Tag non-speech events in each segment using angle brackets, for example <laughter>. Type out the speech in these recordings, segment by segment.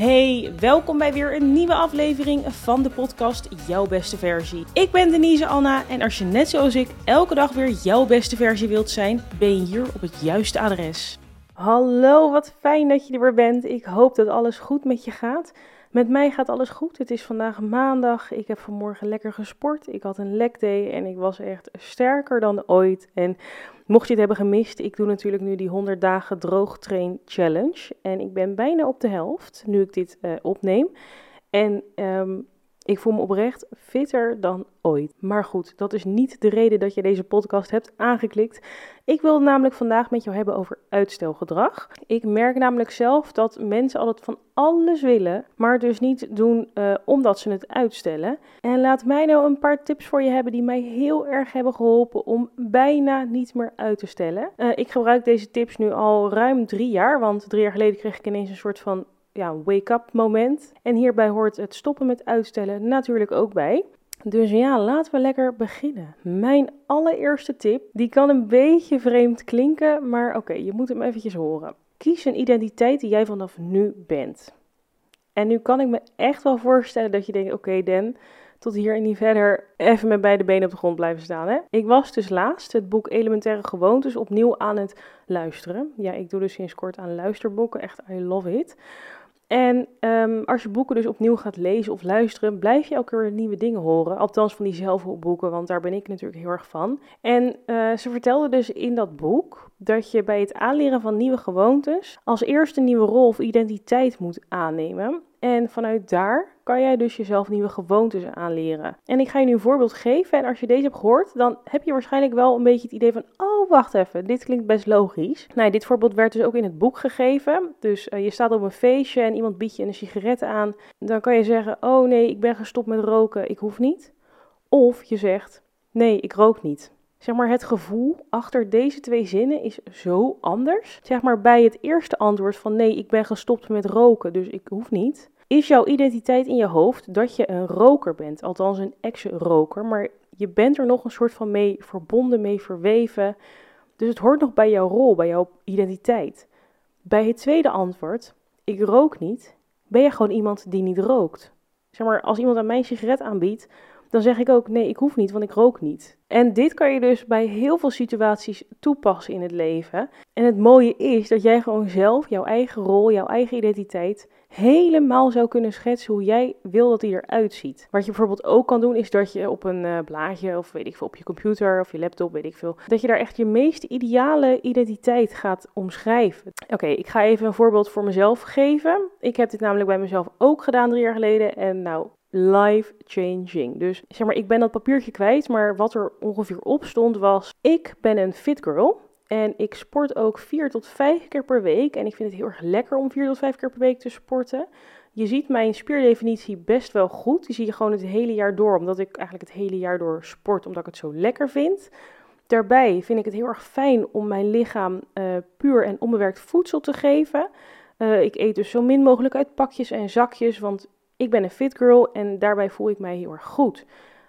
Hey, welkom bij weer een nieuwe aflevering van de podcast Jouw Beste Versie. Ik ben Denise Anna en als je net zoals ik elke dag weer jouw beste versie wilt zijn, ben je hier op het juiste adres. Hallo, wat fijn dat je er weer bent. Ik hoop dat alles goed met je gaat. Met mij gaat alles goed. Het is vandaag maandag. Ik heb vanmorgen lekker gesport. Ik had een leg day en ik was echt sterker dan ooit. En mocht je het hebben gemist, ik doe natuurlijk nu die 100 dagen droogtrain challenge. En ik ben bijna op de helft nu ik dit uh, opneem. En um, ik voel me oprecht fitter dan ooit. Maar goed, dat is niet de reden dat je deze podcast hebt aangeklikt. Ik wil namelijk vandaag met jou hebben over uitstelgedrag. Ik merk namelijk zelf dat mensen altijd van alles willen, maar dus niet doen uh, omdat ze het uitstellen. En laat mij nou een paar tips voor je hebben die mij heel erg hebben geholpen om bijna niet meer uit te stellen. Uh, ik gebruik deze tips nu al ruim drie jaar, want drie jaar geleden kreeg ik ineens een soort van ja, wake-up moment. En hierbij hoort het stoppen met uitstellen natuurlijk ook bij. Dus ja, laten we lekker beginnen. Mijn allereerste tip, die kan een beetje vreemd klinken, maar oké, je moet hem eventjes horen. Kies een identiteit die jij vanaf nu bent. En nu kan ik me echt wel voorstellen dat je denkt, oké Dan, tot hier en niet verder even met beide benen op de grond blijven staan. Hè? Ik was dus laatst het boek Elementaire Gewoontes opnieuw aan het luisteren. Ja, ik doe dus sinds kort aan luisterboeken, echt I love it. En um, als je boeken dus opnieuw gaat lezen of luisteren, blijf je elke keer nieuwe dingen horen. Althans van die zelfhulpboeken, want daar ben ik natuurlijk heel erg van. En uh, ze vertelde dus in dat boek dat je bij het aanleren van nieuwe gewoontes als eerste een nieuwe rol of identiteit moet aannemen. En vanuit daar kan jij dus jezelf nieuwe gewoontes aanleren. En ik ga je nu een voorbeeld geven. En als je deze hebt gehoord, dan heb je waarschijnlijk wel een beetje het idee van: oh, wacht even, dit klinkt best logisch. Nou, dit voorbeeld werd dus ook in het boek gegeven. Dus uh, je staat op een feestje en iemand biedt je een sigaret aan. Dan kan je zeggen: oh nee, ik ben gestopt met roken, ik hoef niet. Of je zegt: nee, ik rook niet. Zeg maar, het gevoel achter deze twee zinnen is zo anders. Zeg maar, bij het eerste antwoord van nee, ik ben gestopt met roken, dus ik hoef niet. Is jouw identiteit in je hoofd dat je een roker bent, althans een ex-roker, maar je bent er nog een soort van mee verbonden, mee verweven. Dus het hoort nog bij jouw rol, bij jouw identiteit. Bij het tweede antwoord, ik rook niet, ben je gewoon iemand die niet rookt. Zeg maar, als iemand aan mij een sigaret aanbiedt, dan zeg ik ook nee, ik hoef niet, want ik rook niet. En dit kan je dus bij heel veel situaties toepassen in het leven. En het mooie is dat jij gewoon zelf jouw eigen rol, jouw eigen identiteit helemaal zou kunnen schetsen hoe jij wil dat die eruit ziet. Wat je bijvoorbeeld ook kan doen is dat je op een uh, blaadje of weet ik veel op je computer of je laptop, weet ik veel, dat je daar echt je meest ideale identiteit gaat omschrijven. Oké, ik ga even een voorbeeld voor mezelf geven. Ik heb dit namelijk bij mezelf ook gedaan drie jaar geleden en nou, life changing. Dus zeg maar, ik ben dat papiertje kwijt, maar wat er ongeveer op stond was: ik ben een fit girl. En ik sport ook vier tot vijf keer per week. En ik vind het heel erg lekker om vier tot vijf keer per week te sporten. Je ziet mijn spierdefinitie best wel goed. Die zie je gewoon het hele jaar door, omdat ik eigenlijk het hele jaar door sport, omdat ik het zo lekker vind. Daarbij vind ik het heel erg fijn om mijn lichaam uh, puur en onbewerkt voedsel te geven. Uh, ik eet dus zo min mogelijk uit pakjes en zakjes, want ik ben een fit girl en daarbij voel ik mij heel erg goed.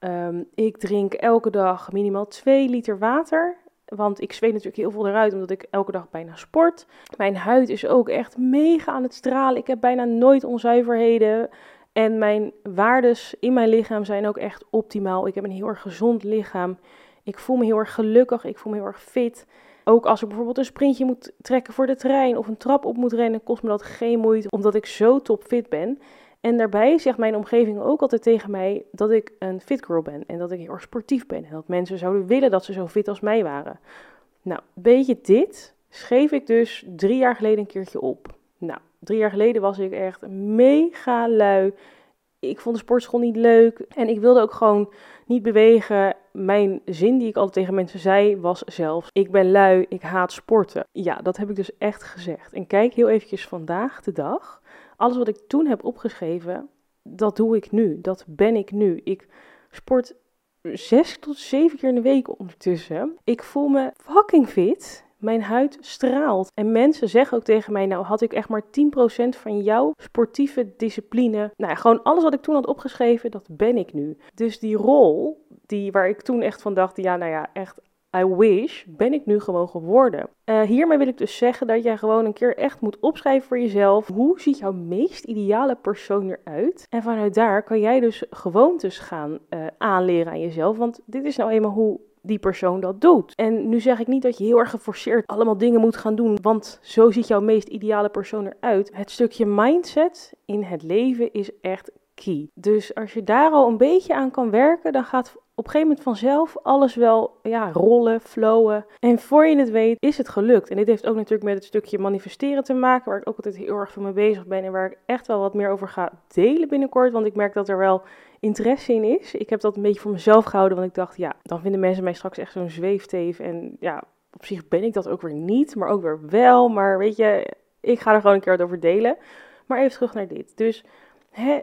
Um, ik drink elke dag minimaal 2 liter water. Want ik zweet natuurlijk heel veel eruit omdat ik elke dag bijna sport. Mijn huid is ook echt mega aan het stralen. Ik heb bijna nooit onzuiverheden. En mijn waardes in mijn lichaam zijn ook echt optimaal. Ik heb een heel erg gezond lichaam. Ik voel me heel erg gelukkig. Ik voel me heel erg fit. Ook als ik bijvoorbeeld een sprintje moet trekken voor de trein of een trap op moet rennen, kost me dat geen moeite, omdat ik zo topfit ben. En daarbij zegt mijn omgeving ook altijd tegen mij dat ik een fit girl ben en dat ik heel erg sportief ben. En dat mensen zouden willen dat ze zo fit als mij waren. Nou, weet je dit schreef ik dus drie jaar geleden een keertje op. Nou, drie jaar geleden was ik echt mega lui. Ik vond de sportschool niet leuk en ik wilde ook gewoon niet bewegen. Mijn zin die ik altijd tegen mensen zei was zelfs: ik ben lui, ik haat sporten. Ja, dat heb ik dus echt gezegd. En kijk heel eventjes vandaag de dag alles wat ik toen heb opgeschreven, dat doe ik nu. Dat ben ik nu. Ik sport zes tot zeven keer in de week ondertussen. Ik voel me fucking fit. Mijn huid straalt. En mensen zeggen ook tegen mij: Nou, had ik echt maar 10% van jouw sportieve discipline. Nou, gewoon alles wat ik toen had opgeschreven, dat ben ik nu. Dus die rol, die, waar ik toen echt van dacht: Ja, nou ja, echt I wish, ben ik nu gewoon geworden. Uh, hiermee wil ik dus zeggen dat jij gewoon een keer echt moet opschrijven voor jezelf. Hoe ziet jouw meest ideale persoon eruit? En vanuit daar kan jij dus gewoontes gaan uh, aanleren aan jezelf. Want dit is nou eenmaal hoe die persoon dat doet. En nu zeg ik niet dat je heel erg geforceerd allemaal dingen moet gaan doen, want zo ziet jouw meest ideale persoon eruit. Het stukje mindset in het leven is echt key. Dus als je daar al een beetje aan kan werken, dan gaat op een gegeven moment vanzelf alles wel ja, rollen, flowen. En voor je het weet is het gelukt. En dit heeft ook natuurlijk met het stukje manifesteren te maken, waar ik ook altijd heel erg van mee bezig ben en waar ik echt wel wat meer over ga delen binnenkort. Want ik merk dat er wel interesse in is. Ik heb dat een beetje voor mezelf gehouden, want ik dacht, ja, dan vinden mensen mij straks echt zo'n zweefteef. En ja, op zich ben ik dat ook weer niet, maar ook weer wel. Maar weet je, ik ga er gewoon een keer wat over delen. Maar even terug naar dit. Dus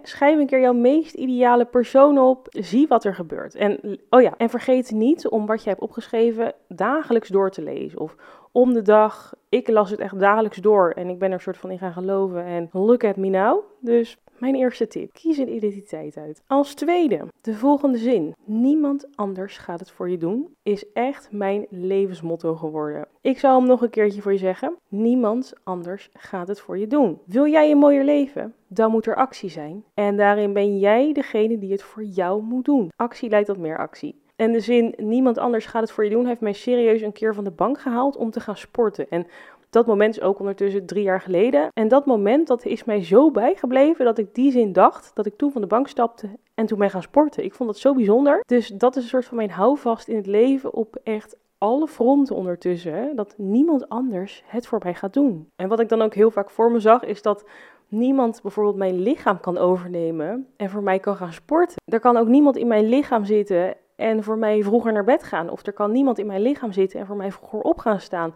schrijf een keer jouw meest ideale persoon op. Zie wat er gebeurt. En, oh ja, en vergeet niet om wat je hebt opgeschreven dagelijks door te lezen. Of om de dag. Ik las het echt dagelijks door en ik ben er een soort van in gaan geloven. En look at me now. Dus mijn eerste tip: kies een identiteit uit. Als tweede, de volgende zin: Niemand anders gaat het voor je doen, is echt mijn levensmotto geworden. Ik zal hem nog een keertje voor je zeggen: Niemand anders gaat het voor je doen. Wil jij een mooier leven? Dan moet er actie zijn. En daarin ben jij degene die het voor jou moet doen. Actie leidt tot meer actie. En de zin niemand anders gaat het voor je doen heeft mij serieus een keer van de bank gehaald om te gaan sporten. En dat moment is ook ondertussen drie jaar geleden. En dat moment dat is mij zo bijgebleven dat ik die zin dacht dat ik toen van de bank stapte en toen ben gaan sporten. Ik vond dat zo bijzonder. Dus dat is een soort van mijn houvast in het leven op echt alle fronten ondertussen. Dat niemand anders het voor mij gaat doen. En wat ik dan ook heel vaak voor me zag is dat niemand bijvoorbeeld mijn lichaam kan overnemen en voor mij kan gaan sporten. Er kan ook niemand in mijn lichaam zitten en voor mij vroeger naar bed gaan. Of er kan niemand in mijn lichaam zitten en voor mij vroeger op gaan staan.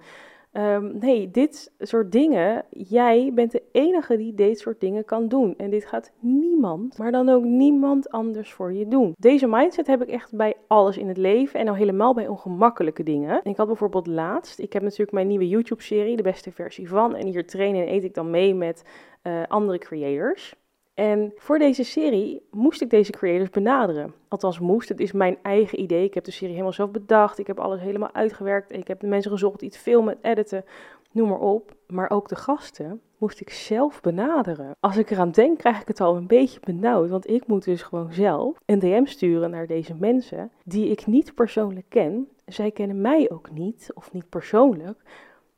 Um, nee, dit soort dingen, jij bent de enige die dit soort dingen kan doen. En dit gaat niemand, maar dan ook niemand anders voor je doen. Deze mindset heb ik echt bij alles in het leven en al helemaal bij ongemakkelijke dingen. ik had bijvoorbeeld laatst, ik heb natuurlijk mijn nieuwe YouTube-serie, de beste versie van. En hier trainen en eet ik dan mee met uh, andere creators. En voor deze serie moest ik deze creators benaderen. Althans moest, het is mijn eigen idee. Ik heb de serie helemaal zelf bedacht. Ik heb alles helemaal uitgewerkt. Ik heb de mensen gezocht die het filmen, editen, noem maar op. Maar ook de gasten moest ik zelf benaderen. Als ik eraan denk, krijg ik het al een beetje benauwd. Want ik moet dus gewoon zelf een DM sturen naar deze mensen die ik niet persoonlijk ken. Zij kennen mij ook niet, of niet persoonlijk.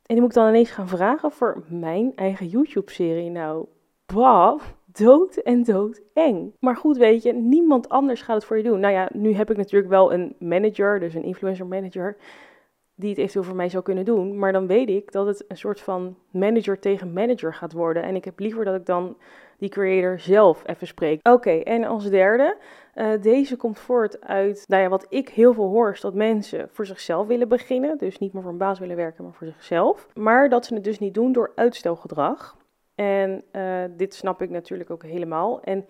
En die moet ik dan ineens gaan vragen voor mijn eigen YouTube-serie. Nou, wow, dood en dood eng. Maar goed, weet je, niemand anders gaat het voor je doen. Nou ja, nu heb ik natuurlijk wel een manager, dus een influencer manager, die het eventueel voor mij zou kunnen doen. Maar dan weet ik dat het een soort van manager tegen manager gaat worden. En ik heb liever dat ik dan die creator zelf even spreek. Oké, en als derde, uh, deze komt voort uit, nou ja, wat ik heel veel hoor, is dat mensen voor zichzelf willen beginnen. Dus niet meer voor een baas willen werken, maar voor zichzelf. Maar dat ze het dus niet doen door uitstelgedrag. En uh, dit snap ik natuurlijk ook helemaal. En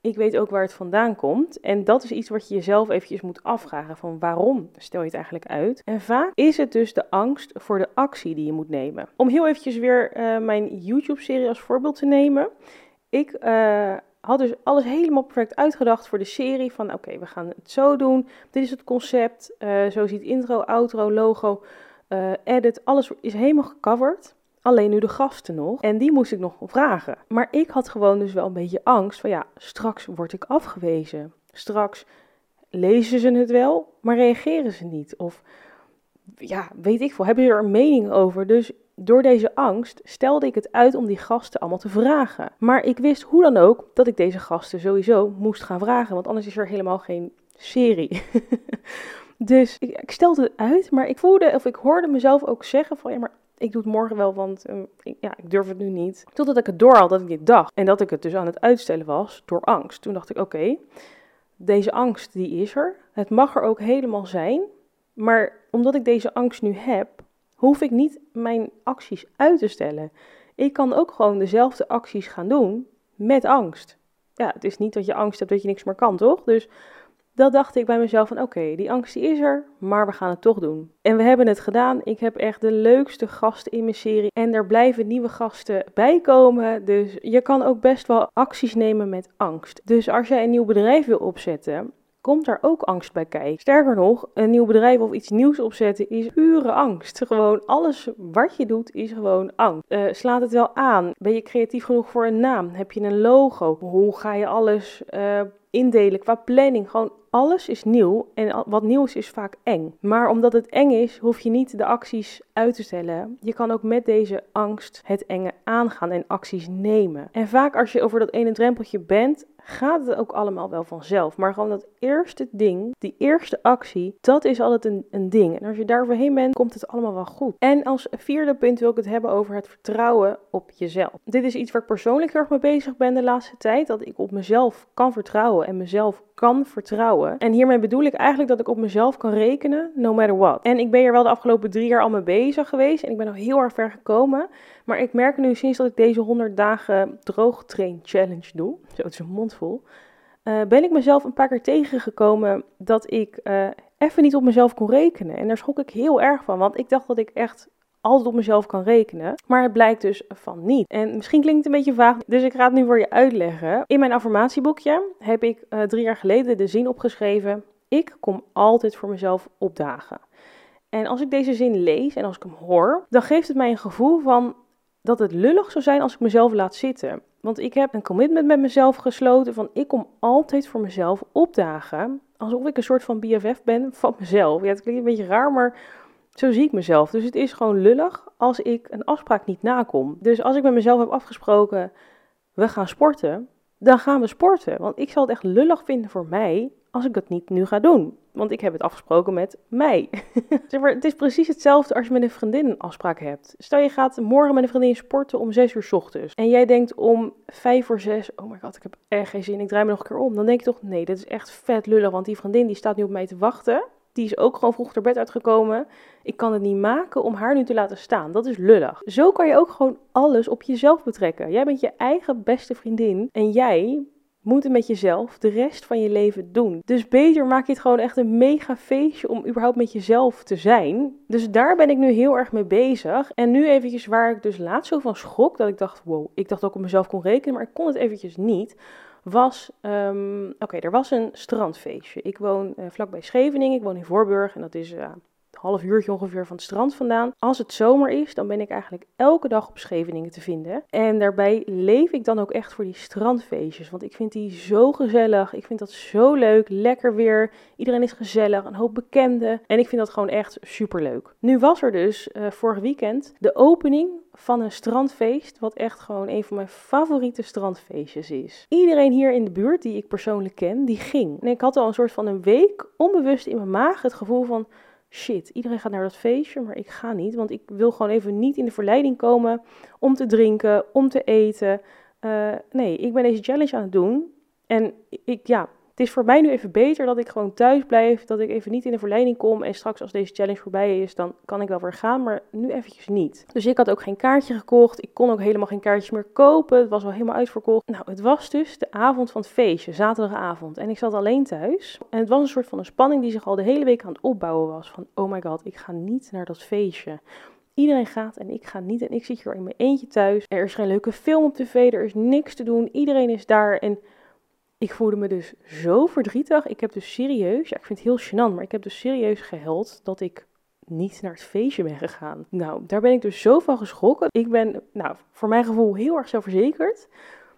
ik weet ook waar het vandaan komt. En dat is iets wat je jezelf eventjes moet afvragen. Van waarom stel je het eigenlijk uit? En vaak is het dus de angst voor de actie die je moet nemen. Om heel eventjes weer uh, mijn YouTube-serie als voorbeeld te nemen. Ik uh, had dus alles helemaal perfect uitgedacht voor de serie. Van oké, we gaan het zo doen. Dit is het concept. zo ziet intro, outro, logo, edit. Alles is helemaal gecoverd. Alleen nu de gasten nog. En die moest ik nog vragen. Maar ik had gewoon dus wel een beetje angst van ja, straks word ik afgewezen. Straks lezen ze het wel, maar reageren ze niet. Of ja, weet ik veel, hebben ze er een mening over. Dus door deze angst stelde ik het uit om die gasten allemaal te vragen. Maar ik wist hoe dan ook dat ik deze gasten sowieso moest gaan vragen, want anders is er helemaal geen serie. <laughs> dus ik, stelde het uit, maar ik voelde of ik hoorde mezelf ook zeggen van ja, maar ik doe het morgen wel, want ehm, ik, ja, ik durf het nu niet. Totdat ik het door had dat ik dit dacht. En dat ik het dus aan het uitstellen was door angst. Toen dacht ik, oké, deze angst die is er. Het mag er ook helemaal zijn. Maar omdat ik deze angst nu heb, hoef ik niet mijn acties uit te stellen. Ik kan ook gewoon dezelfde acties gaan doen met angst. Ja, het is niet dat je angst hebt dat je niks meer kan, toch? Dus dat dacht ik bij mezelf van oké, die angst die is er, maar we gaan het toch doen. En we hebben het gedaan. Ik heb echt de leukste gasten in mijn serie en er blijven nieuwe gasten bij komen. Dus je kan ook best wel acties nemen met angst. Dus als jij een nieuw bedrijf wil opzetten, komt daar ook angst bij kijken. Sterker nog, een nieuw bedrijf of iets nieuws opzetten is pure angst. Gewoon alles wat je doet is gewoon angst. Uh, slaat het wel aan? Ben je creatief genoeg voor een naam? Heb je een logo? Hoe ga je alles uh, indelen qua planning? Gewoon alles is nieuw en wat nieuw is, is vaak eng. Maar omdat het eng is, hoef je niet de acties uit te stellen. Je kan ook met deze angst het enge aangaan en acties nemen. En vaak als je over dat ene drempeltje bent, gaat het ook allemaal wel vanzelf. Maar gewoon dat eerste ding, die eerste actie, dat is altijd een, een ding. En als je daar overheen bent, komt het allemaal wel goed. En als vierde punt wil ik het hebben over het vertrouwen op jezelf. Dit is iets waar ik persoonlijk heel erg mee bezig ben de laatste tijd. Dat ik op mezelf kan vertrouwen en mezelf kan vertrouwen. En hiermee bedoel ik eigenlijk dat ik op mezelf kan rekenen, no matter what. En ik ben hier wel de afgelopen drie jaar al mee bezig geweest. En ik ben nog heel erg ver gekomen. Maar ik merk nu sinds dat ik deze 100 dagen droogtrain challenge doe. Zo, het is een mond Uh, ben ik mezelf een paar keer tegengekomen dat ik uh, even niet op mezelf kon rekenen. En daar schrok ik heel erg van, want ik dacht dat ik echt altijd op mezelf kan rekenen. Maar het blijkt dus van niet. En misschien klinkt het een beetje vaag, dus ik ga het nu voor je uitleggen. In mijn affirmatieboekje heb ik uh, drie jaar geleden de zin opgeschreven: Ik kom altijd voor mezelf opdagen. En als ik deze zin lees en als ik hem hoor, dan geeft het mij een gevoel van dat het lullig zou zijn als ik mezelf laat zitten. Want ik heb een commitment met mezelf gesloten van ik kom altijd voor mezelf opdagen. Alsof ik een soort van BFF ben van mezelf. Ja, het klinkt een beetje raar, maar zo zie ik mezelf. Dus het is gewoon lullig als ik een afspraak niet nakom. Dus als ik met mezelf heb afgesproken, we gaan sporten, dan gaan we sporten. Want ik zal het echt lullig vinden voor mij als ik dat niet nu ga doen. Want ik heb het afgesproken met mij. <laughs> het is precies hetzelfde als je met een vriendin een afspraak hebt. Stel je gaat morgen met een vriendin sporten om 6 uur s ochtends. En jij denkt om 5 voor 6, oh my god, ik heb echt geen zin, ik draai me nog een keer om. Dan denk je toch, nee, dat is echt vet lullig, want die vriendin die staat nu op mij te wachten. Die is ook gewoon vroeg ter bed uitgekomen. Ik kan het niet maken om haar nu te laten staan. Dat is lullig. Zo kan je ook gewoon alles op jezelf betrekken. Jij bent je eigen beste vriendin. En jij moet het met jezelf de rest van je leven doen. Dus beter maak je het gewoon echt een mega feestje om überhaupt met jezelf te zijn. Dus daar ben ik nu heel erg mee bezig. En nu eventjes waar ik dus laatst zo van schrok, dat ik dacht, wow, ik dacht ik op mezelf kon rekenen, maar ik kon het eventjes niet was, um, oké, er was een strandfeestje. Ik woon uh, vlakbij Scheveningen, ik woon in Voorburg en dat is uh, half uurtje ongeveer van het strand vandaan. Als het zomer is, dan ben ik eigenlijk elke dag op Scheveningen te vinden. En daarbij leef ik dan ook echt voor die strandfeestjes. Want ik vind die zo gezellig. Ik vind dat zo leuk. Lekker weer. Iedereen is gezellig. Een hoop bekenden. En ik vind dat gewoon echt super leuk. Nu was er dus uh, vorig weekend de opening van een strandfeest, wat echt gewoon een van mijn favoriete strandfeestjes is. Iedereen hier in de buurt die ik persoonlijk ken, die ging. En ik had al een soort van een week onbewust in mijn maag het gevoel van shit, iedereen gaat naar dat feestje, maar ik ga niet. Want ik wil gewoon even niet in de verleiding komen om te drinken, om te eten. Uh, nee, ik ben deze challenge aan het doen. En ik, ja, het is voor mij nu even beter dat ik gewoon thuis blijf, dat ik even niet in de verleiding kom. En straks als deze challenge voorbij is, dan kan ik wel weer gaan, maar nu eventjes niet. Dus ik had ook geen kaartje gekocht. Ik kon ook helemaal geen kaartjes meer kopen. Het was al helemaal uitverkocht. Nou, het was dus de avond van het feestje, zaterdagavond. En ik zat alleen thuis. En het was een soort van een spanning die zich al de hele week aan het opbouwen was. Van, oh my god, ik ga niet naar dat feestje. Iedereen gaat en ik ga niet. En ik zit hier in mijn eentje thuis. Er is geen leuke film op tv, er is niks te doen. Iedereen is daar en ik voelde me dus zo verdrietig. Ik heb dus serieus, ja, ik vind het heel gênant, maar ik heb dus serieus gehuild dat ik niet naar het feestje ben gegaan. Nou, daar ben ik dus zo van geschrokken. Ik ben, nou, voor mijn gevoel heel erg zelfverzekerd.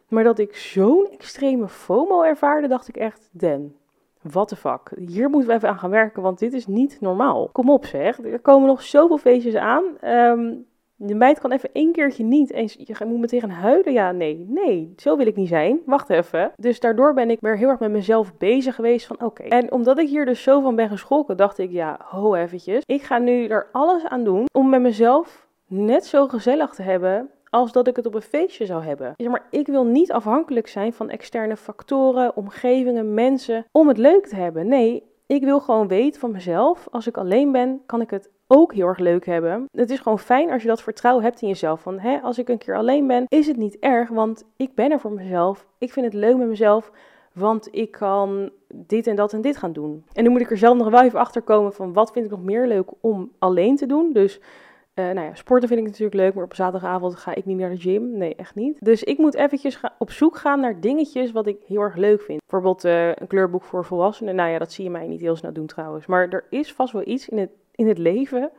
Maar dat ik zo'n extreme FOMO ervaarde, dacht ik echt, den, what the fuck. Hier moeten we even aan gaan werken, want dit is niet normaal. Kom op zeg, er komen nog zoveel feestjes aan. Um, de meid kan even één keertje niet en je moet meteen gaan huilen. Ja, nee, nee, zo wil ik niet zijn. Wacht even. Dus daardoor ben ik weer heel erg met mezelf bezig geweest van oké. En omdat ik hier dus zo van ben geschrokken, dacht ik ja, ho eventjes. Ik ga nu er alles aan doen om met mezelf net zo gezellig te hebben als dat ik het op een feestje zou hebben. Zeg maar ik wil niet afhankelijk zijn van externe factoren, omgevingen, mensen om het leuk te hebben. Nee, ik wil gewoon weten van mezelf, als ik alleen ben, kan ik het ook heel erg leuk hebben. Het is gewoon fijn als je dat vertrouwen hebt in jezelf. Van hè, als ik een keer alleen ben, is het niet erg, want ik ben er voor mezelf. Ik vind het leuk met mezelf, want ik kan dit en dat en dit gaan doen. En nu moet ik er zelf nog wel even achter komen van wat vind ik nog meer leuk om alleen te doen. Dus Uh, nou ja, sporten vind ik natuurlijk leuk, maar op zaterdagavond ga ik niet naar de gym. Nee, echt niet. Dus ik moet eventjes op zoek gaan naar dingetjes wat ik heel erg leuk vind. Bijvoorbeeld uh, een kleurboek voor volwassenen. Nou ja, dat zie je mij niet heel snel doen trouwens. Maar er is vast wel iets in het, in het leven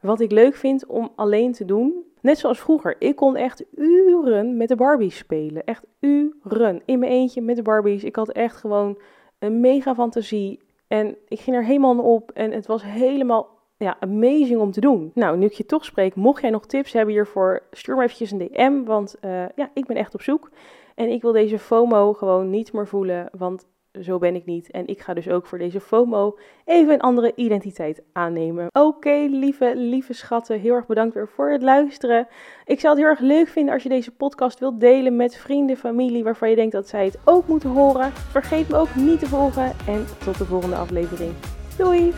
wat ik leuk vind om alleen te doen. Net zoals vroeger. Ik kon echt uren met de Barbies spelen. Echt uren. In mijn eentje met de Barbies. Ik had echt gewoon een mega fantasie. En ik ging er helemaal op. En het was helemaal ja, amazing om te doen. Nou, nu ik je toch spreek, mocht jij nog tips hebben hiervoor, stuur me eventjes een DM. Want uh, ja, ik ben echt op zoek. En ik wil deze FOMO gewoon niet meer voelen. Want zo ben ik niet. En ik ga dus ook voor deze FOMO even een andere identiteit aannemen. Oké, lieve, lieve schatten. Heel erg bedankt weer voor het luisteren. Ik zou het heel erg leuk vinden als je deze podcast wilt delen met vrienden, familie waarvan je denkt dat zij het ook moeten horen. Vergeet me ook niet te volgen. En tot de volgende aflevering. Doei!